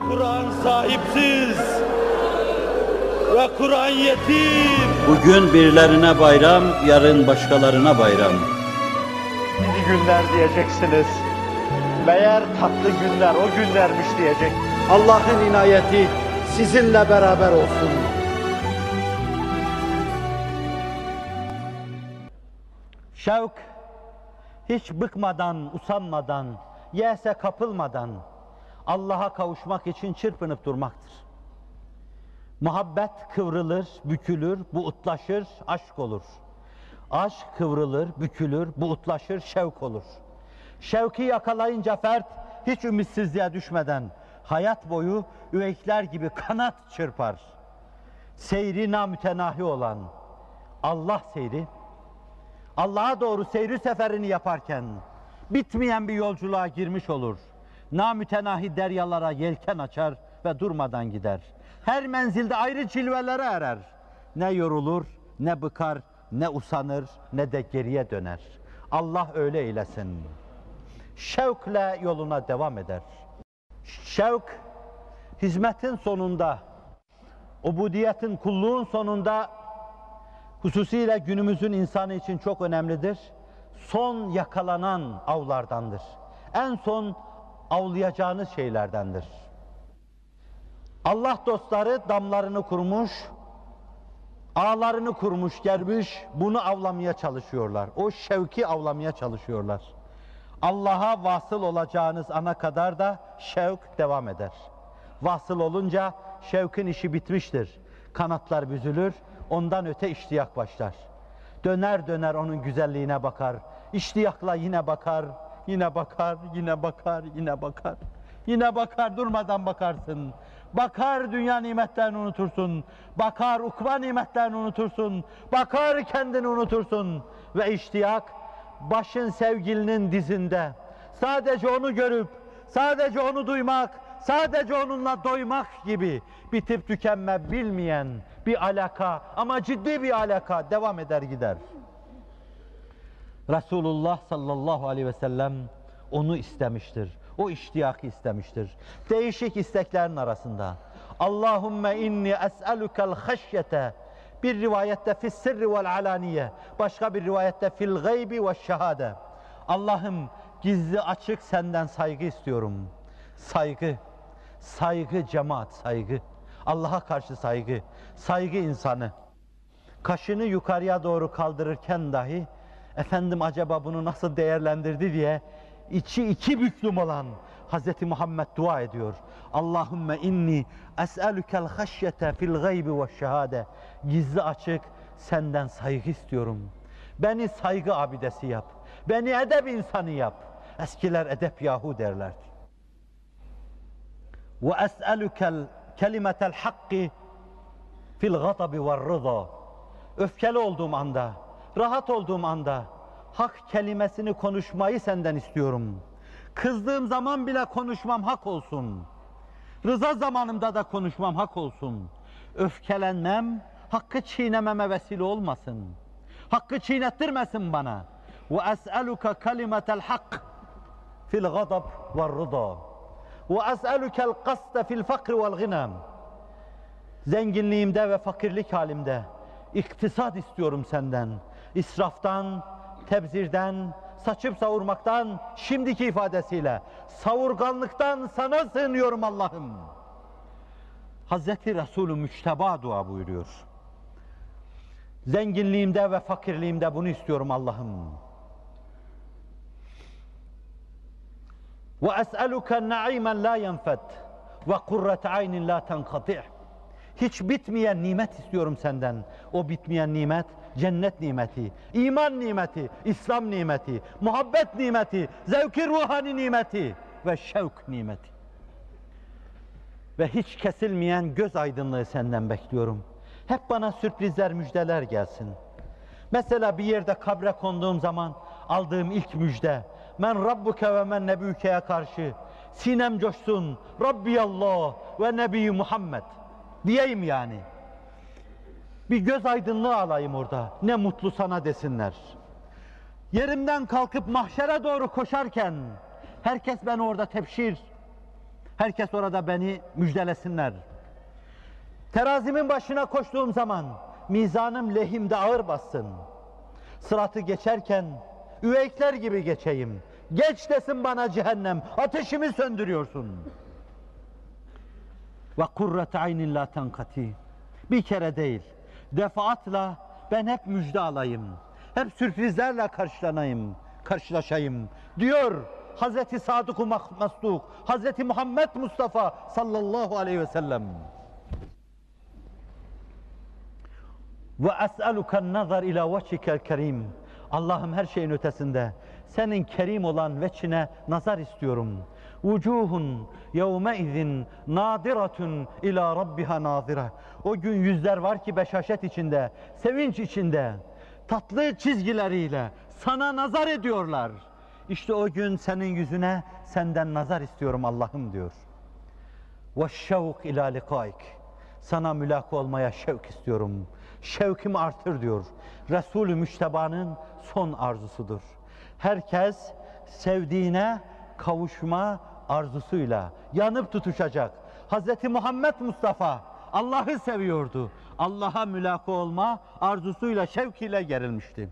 Kur'an sahipsiz ve Kur'an yetim. Bugün birilerine bayram, yarın başkalarına bayram. İyi günler diyeceksiniz. Meğer tatlı günler o günlermiş diyecek. Allah'ın inayeti sizinle beraber olsun. Şevk, hiç bıkmadan, usanmadan, yese kapılmadan Allah'a kavuşmak için çırpınıp durmaktır. Muhabbet kıvrılır, bükülür, buğutlaşır, aşk olur. Aşk kıvrılır, bükülür, buğutlaşır, şevk olur. Şevki yakalayınca fert hiç ümitsizliğe düşmeden hayat boyu üveykler gibi kanat çırpar. Seyri namütenahi olan Allah seyri, Allah'a doğru seyri seferini yaparken bitmeyen bir yolculuğa girmiş olur. Namütenahi deryalara yelken açar ve durmadan gider. Her menzilde ayrı cilvelere erer. Ne yorulur, ne bıkar, ne usanır, ne de geriye döner. Allah öyle eylesin. Şevkle yoluna devam eder. Şevk, hizmetin sonunda, ubudiyetin, kulluğun sonunda hususiyle günümüzün insanı için çok önemlidir. Son yakalanan avlardandır. En son avlayacağınız şeylerdendir. Allah dostları damlarını kurmuş, ağlarını kurmuş, germiş, bunu avlamaya çalışıyorlar. O şevki avlamaya çalışıyorlar. Allah'a vasıl olacağınız ana kadar da şevk devam eder. Vasıl olunca şevkin işi bitmiştir. Kanatlar büzülür, ondan öte iştiyak başlar. Döner döner onun güzelliğine bakar. İştiyakla yine bakar, yine bakar, yine bakar, yine bakar. Yine bakar, durmadan bakarsın. Bakar dünya nimetlerini unutursun. Bakar ukba nimetlerini unutursun. Bakar kendini unutursun. Ve iştiyak başın sevgilinin dizinde. Sadece onu görüp, sadece onu duymak, sadece onunla doymak gibi bitip tükenme bilmeyen bir alaka ama ciddi bir alaka devam eder gider. Resulullah sallallahu aleyhi ve sellem onu istemiştir. O iştiyakı istemiştir. Değişik isteklerin arasında. Allahümme inni es'elukel haşyete bir rivayette fis sirri vel alaniye başka bir rivayette fil gaybi ve şehade. Allah'ım gizli açık senden saygı istiyorum. Saygı, saygı cemaat saygı. Allah'a karşı saygı, saygı insanı. Kaşını yukarıya doğru kaldırırken dahi efendim acaba bunu nasıl değerlendirdi diye içi iki büklüm olan Hz. Muhammed dua ediyor. Allahümme inni es'elükel haşyete fil gaybi ve şehade. Gizli açık senden saygı istiyorum. Beni saygı abidesi yap. Beni edep insanı yap. Eskiler edep yahu derlerdi. Ve es'elükel kelimetel hakki fil gadabi ve rıza. Öfkeli olduğum anda, rahat olduğum anda hak kelimesini konuşmayı senden istiyorum. Kızdığım zaman bile konuşmam hak olsun. Rıza zamanımda da konuşmam hak olsun. Öfkelenmem, hakkı çiğnememe vesile olmasın. Hakkı çiğnettirmesin bana. Ve es'eluke kelimetel hak fil gadab ve rıda. Ve es'elukel kaste fil fakr vel ginem. Zenginliğimde ve fakirlik halimde iktisat istiyorum senden. İsraftan, tebzirden, saçıp savurmaktan, şimdiki ifadesiyle savurganlıktan sana sığınıyorum Allah'ım. Hazreti Resulü Müçteba dua buyuruyor. Zenginliğimde ve fakirliğimde bunu istiyorum Allah'ım. Ve es'eluke na'imen la yenfed ve kurrete aynin la tenkati' Hiç bitmeyen nimet istiyorum senden. O bitmeyen nimet cennet nimeti, iman nimeti, İslam nimeti, muhabbet nimeti, zevki ruhani nimeti ve şevk nimeti. Ve hiç kesilmeyen göz aydınlığı senden bekliyorum. Hep bana sürprizler, müjdeler gelsin. Mesela bir yerde kabre konduğum zaman aldığım ilk müjde, men rabbuke ve men nebüke'ye karşı sinem coşsun, Rabbi Allah ve Nebi Muhammed diyeyim yani. Bir göz aydınlığı alayım orada. Ne mutlu sana desinler. Yerimden kalkıp mahşere doğru koşarken herkes beni orada tepşir. Herkes orada beni müjdelesinler. Terazimin başına koştuğum zaman mizanım lehimde ağır bassın. Sıratı geçerken üveykler gibi geçeyim. Geç desin bana cehennem, ateşimi söndürüyorsun. Ve kurret aynin la tenkati. Bir kere değil, defaatla ben hep müjde alayım. Hep sürprizlerle karşılanayım, karşılaşayım. Diyor Hazreti Sadık-ı Masduk, Hazreti Muhammed Mustafa sallallahu aleyhi ve sellem. Ve es'eluken nazar ila vecikel kerim. Allah'ım her şeyin ötesinde senin kerim olan veçine nazar istiyorum. Vucuhun yevme izin nadiratun ila rabbiha nazira. O gün yüzler var ki beşaşet içinde, sevinç içinde, tatlı çizgileriyle sana nazar ediyorlar. İşte o gün senin yüzüne senden nazar istiyorum Allah'ım diyor. Ve şevk ila likaik. Sana mülak olmaya şevk istiyorum. Şevkimi artır diyor. Resulü Müşteba'nın son arzusudur. Herkes sevdiğine kavuşma arzusuyla yanıp tutuşacak. Hz. Muhammed Mustafa Allah'ı seviyordu. Allah'a mülaka olma arzusuyla, şevkiyle gerilmişti.